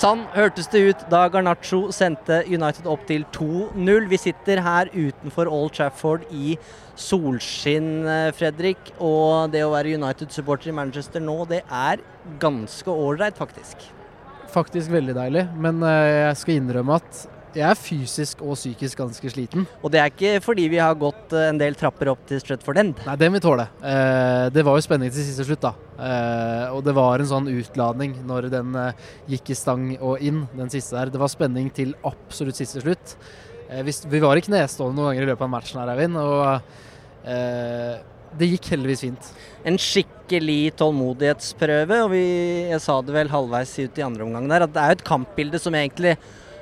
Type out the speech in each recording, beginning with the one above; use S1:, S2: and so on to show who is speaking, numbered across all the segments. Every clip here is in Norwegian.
S1: Sånn hørtes det ut da Garnaccio sendte United opp til 2-0. Vi sitter her utenfor Old Trafford i solskinn, eh, Fredrik. Og det å være United-supporter i Manchester nå, det er ganske ålreit, faktisk.
S2: Faktisk veldig deilig, men eh, jeg skal innrømme at jeg er fysisk og psykisk ganske sliten.
S1: Og det er ikke fordi vi har gått eh, en del trapper opp til Stretford End.
S2: Nei, det må vi tåle. Eh, det var jo spenning til siste slutt, da. Eh, og det var en sånn utladning når den gikk i stang og inn, den siste der. Det var spenning til absolutt siste slutt. Eh, vi, var i knestående noen ganger i løpet av matchen her, Eivind. Og eh, det gikk heldigvis fint.
S1: En skikkelig tålmodighetsprøve, og vi, jeg sa det vel halvveis ut i andre omgang der, at det er jo et kampbilde som egentlig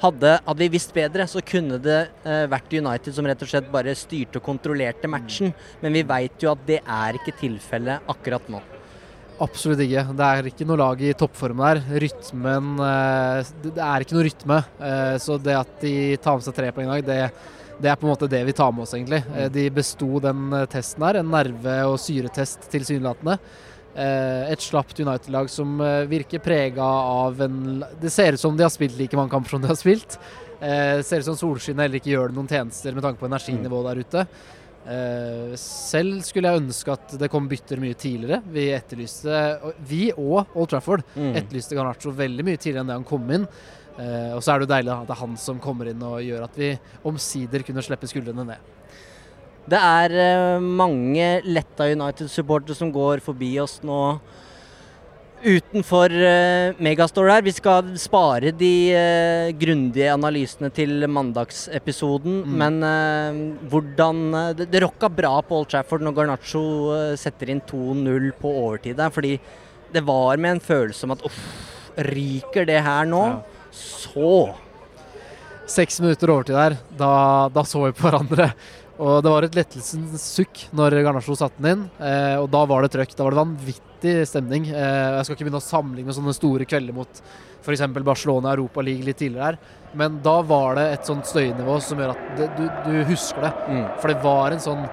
S1: hadde, hadde vi visst bedre, så kunne det eh, vært United som rett og slett bare styrte og kontrollerte matchen. Men vi veit jo at det er ikke tilfellet akkurat nå.
S2: Absolutt ikke. Det er ikke noe lag i toppform der. Rytmen eh, Det er ikke noe rytme. Eh, Så det at de tar med seg tre poeng i dag, det, det er på en måte det vi tar med oss, egentlig. Eh, De besto den eh, testen her. En nerve- og syretest tilsynelatende. Eh, Et slapt United-lag som eh, virker prega av en Det ser ut som de har spilt like mange kamper som de har spilt. Eh, ser ut som solskinnet heller ikke gjør det noen tjenester med tanke på energinivået der ute. Eh, selv skulle jeg ønske at det kom bytter mye tidligere. Vi etterlyste, vi og Old Trafford
S1: Mm.
S2: etterlyste Garnaccio veldig mye tidligere enn det han kom inn. Eh, og så er det jo deilig at det er han som kommer inn og gjør at vi omsider kunne slippe skuldrene ned.
S1: Det er eh, mange letta United-supportere som går forbi oss nå utenfor uh, Megastore her. Vi skal spare de eh, grundige analysene til mandagsepisoden.
S2: Mm.
S1: Men eh, hvordan eh, Det, det rocka bra på Old Trafford når Garnaccio eh, setter inn 2-0 på overtid der. Fordi det var med en følelse om at uff, ryker det her nå,
S2: Ja.
S1: så
S2: Seks minutter overtid der, da, da så vi på hverandre. Og det var et lettelsens sukk når Garnasjo satte den inn. Eh, og da var det trøkk. Da var det vanvittig stemning. Eh, jeg skal ikke begynne å sammenligne med sånne store kvelder mot f.eks. Barcelona Europa League litt tidligere her. Men da var det et sånt støynivå som gjør at det, du, du husker det.
S1: mm.
S2: For det var en sånn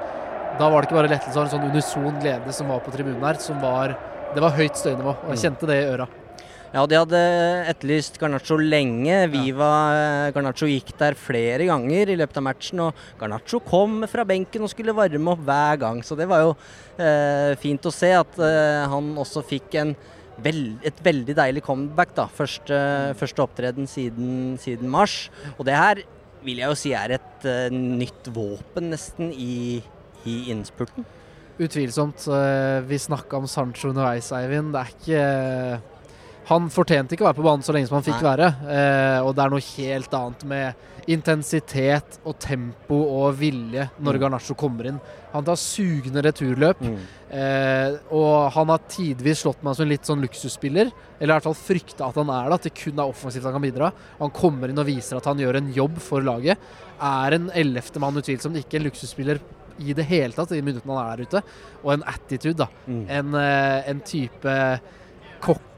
S2: Da var det ikke bare lettelse, det var en sånn unison glede som var på tribunen her. Som var Det var høyt støynivå. Og jeg kjente det i øra.
S1: Ja, de hadde etterlyst Garnaccio lenge. Viva ja. Garnaccio gikk der flere ganger i løpet av matchen. Og Garnaccio kom fra benken og skulle varme opp hver gang. Så det var jo eh, fint å se at eh, han også fikk en Veld, et veldig deilig comeback. da. Første, første opptreden siden, siden mars. Og det her vil jeg jo si er et uh, nytt våpen nesten i, i innspurten.
S2: Utvilsomt. Uh, Vi snakka om Sancho underveis, Eivind. Det er ikke Han fortjente ikke å være på banen så lenge som han fikk
S1: Nei.
S2: være. eh, Og det er noe helt annet med intensitet og tempo og vilje når
S1: Mm.
S2: Garnaccio kommer inn. Han tar sugende returløp.
S1: Mm.
S2: Eh, og han har tidvis slått meg som en litt sånn luksusspiller. Eller i hvert fall frykta at han er det, at det kun er offensivt han kan bidra. Han kommer inn og viser at han gjør en jobb for laget. Er en ellevte mann utvilsomt, ikke en luksusspiller i det hele tatt i minuttene han er der ute. Og en attitude, da.
S1: Mm.
S2: En, eh, en type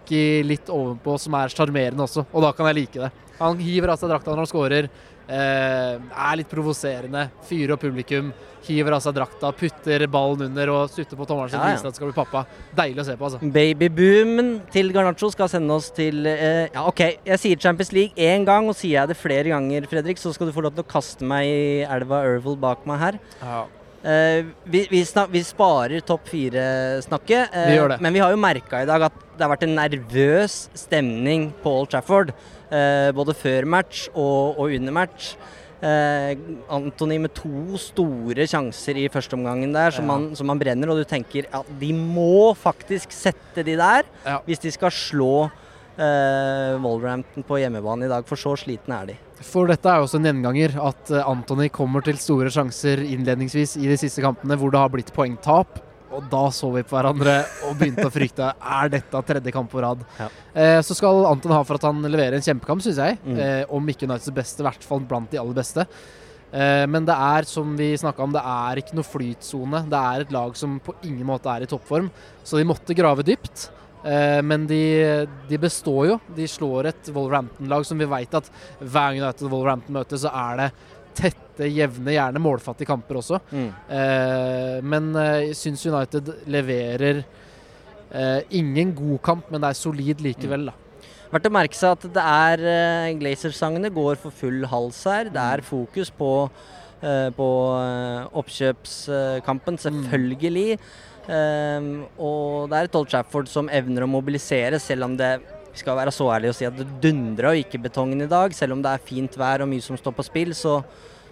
S2: cocky litt ovenpå som er sjarmerende også. Og da kan jeg like det. Han hiver av seg drakta når han scorer. Eh, er litt provoserende. Fyrer opp publikum. Hiver av seg drakta, putter ballen under og sutter på tommelen sin.
S1: Ja, ja.
S2: Viser at det skal bli pappa. Deilig å se på, altså.
S1: Babyboomen til Garnaccio skal sende oss til eh, Ja, OK, jeg sier Champions League én gang, og sier jeg det flere ganger, Fredrik, så skal du få lov til å kaste meg i elva Ervel bak meg her. Eh, vi, vi, snak, vi, sparer topp fire-snakket,
S2: eh,
S1: men vi har jo merka i dag at det har vært en nervøs stemning på Old Trafford. Eh, både før match og, og under match. Eh, Antony med to store sjanser i førsteomgangen der som, ja. han, som, han brenner, og du tenker at ja, de må faktisk sette de der ja. hvis de skal slå eh, Wolverhampton på hjemmebane i dag, for så slitne er de.
S2: For dette er jo også en gjenganger at eh, Anthony kommer til store sjanser innledningsvis i de siste kampene hvor det har blitt poengtap. Og da så vi på hverandre og begynte å frykte. Er dette tredje kamp på rad? Ja. Eh, så skal Anton ha for at han leverer en kjempekamp, syns jeg. Mm. Eh, om ikke Uniteds beste, i hvert fall blant de aller beste. Eh, men det er, som vi om, det er ikke noe flytsone. Det er et lag som på ingen måte er i toppform. Så de måtte grave dypt. Eh, men de, de, består jo. De slår et Wolverhampton-lag som vi vet at hver gang United Wolverhampton møter, så er det tette, jevne, gjerne målfattige kamper også. Mm. Eh, men eh, jeg syns United leverer eh, ingen god kamp, men det er solid likevel, da.
S1: Verdt å merke seg at det er Glazer-sangene går for full hals her. Det er fokus på, på oppkjøpskampen, mm. selvfølgelig. Mm. Um, og det er et Old Trafford som evner å mobilisere, selv om det vi skal være så ærlige og si at det dundra ikke betongen i dag. Selv om det er fint vær og mye som står på spill, så,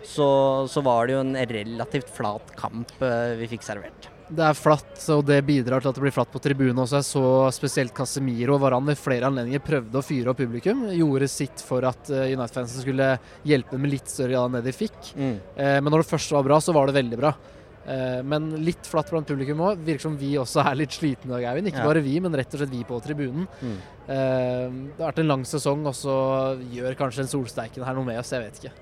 S1: så, så var det jo en relativt flat kamp uh, vi fikk servert.
S2: Det er flatt, og det bidrar til at det blir flatt på tribunen også. Jeg så spesielt Casemiro og Varan ved flere anledninger prøvde å fyre opp publikum. Gjorde sitt for at uh, United-fansen skulle hjelpe med litt større grad enn det de fikk. Mm. Uh, men når det først var bra, så var det veldig bra. Eh, men litt flatt blant publikum òg. Virker som vi også er litt slitne i dag, Eivind. Ikke ja. bare vi, men rett og slett vi på tribunen. Mm. Eh, det har vært en lang sesong, og så gjør kanskje den solsteiken her noe med oss. Jeg vet ikke.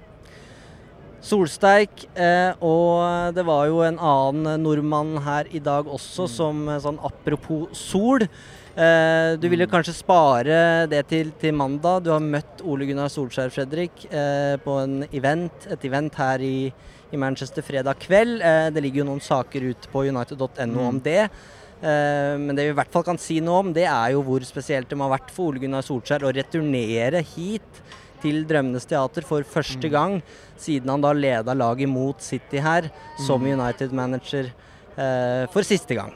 S1: Solsteik, eh, og det var jo en annen nordmann her i dag også, mm. som sånn apropos sol. Du ville mm. kanskje spare det til, til, mandag. Du har møtt Ole Gunnar Solskjær, Fredrik, på en event, et event her i i Manchester fredag kveld. Eh, det ligger jo noen saker ute på united.no mm. om det. Eh, men det vi i hvert fall kan si noe om, det er jo hvor spesielt det må ha vært for Ole Gunnar Solskjær å returnere hit til Drømmenes teater for første mm. gang, siden han da leda laget mot City her som mm. United-manager eh, for siste gang.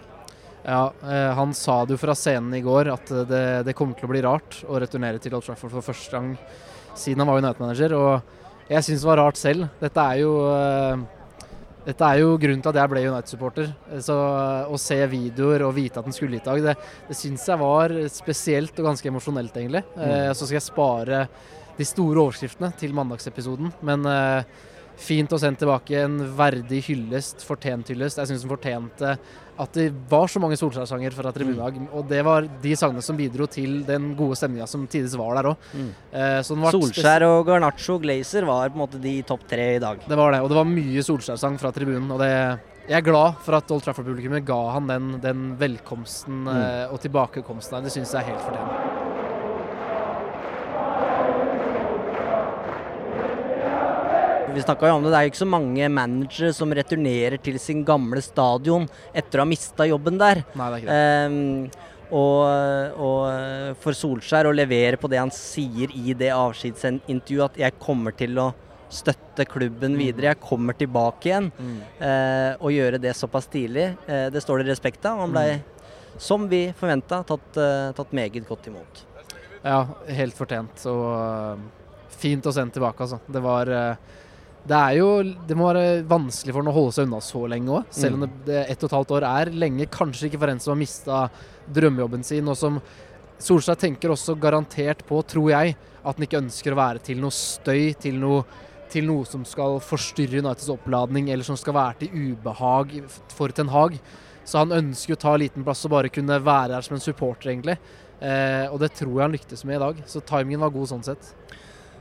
S2: Ja, Han sa det jo fra scenen i går at det, det kommer til å bli rart å returnere til Old Trafford for første gang siden han var United-manager. og jeg syns det var rart selv. Dette er jo uh, dette er jo grunnen til at jeg ble United-supporter. Så Å se videoer og vite at den skulle i dag, det, det syns jeg var spesielt og ganske emosjonelt, egentlig. Mm. Eh, så skal jeg spare de store overskriftene til mandagsepisoden. Men fint å sende tilbake en verdig hyllest, fortjent hyllest. Jeg syns den fortjente at det var så mange Solskjær-sanger fra tribunelag. Mm. Og det var de sangene som bidro til den gode stemninga som tidvis var der òg. Mm.
S1: Eh, Solskjær og Garnaccio Glazer var på en måte de topp tre i dag.
S2: Det var det, og det var mye Solskjær-sang fra tribunen. og det jeg er glad for at Old Trafford-publikummet ga han den, den velkomsten mm. eh, og tilbakekomsten. Det syns jeg er helt fortjent.
S1: Vi snakka jo om det, det er jo ikke så mange managere som returnerer til sin gamle stadion etter å ha mista jobben der.
S2: Nei, det er ikke det. Um,
S1: og, og, for Solskjær å levere på det han sier i det avskjedsintervjuet, at jeg kommer til å støtte klubben mm. videre, jeg kommer tilbake igjen. Mm. eh, og gjøre det såpass tidlig, eh, det står det respekt av. Han ble, mm. som vi forventa, tatt, uh, tatt, meget godt imot.
S2: Ja, helt fortjent. Og fint å sende tilbake, altså. Det var det er jo Det må være vanskelig for ham å holde seg unna så lenge òg. Selv om mm. det, det ett og et halvt år er lenge. Kanskje ikke for en som har mista drømmejobben sin, og som Solskjær tenker også garantert på, tror jeg, at han ikke ønsker å være til noe støy, til noe, til noe som skal forstyrre Uniteds oppladning, eller som skal være til ubehag for Ten Hag. Så han ønsker å ta liten plass og bare kunne være her som en supporter, egentlig. Eh, og det tror jeg han lyktes med i dag. Så timingen var god sånn sett.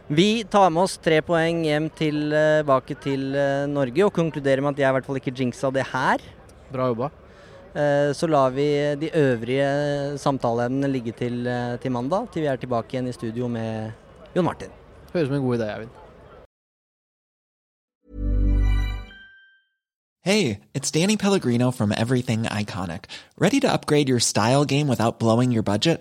S1: Vi tar med oss tre poeng hjem tilbake til eh, Norge og konkluderer med at jeg i hvert fall ikke jinxa det her.
S2: Bra jobba.
S1: Eh, så lar vi de øvrige samtaleemnene ligge til, eh, til, mandag, til vi er tilbake igjen i studio med Jon Martin.
S2: Høres ut som en god idé, Eivind.
S3: Hey, it's Danny Pellegrino from Everything Iconic. Ready to upgrade your style game without blowing your budget?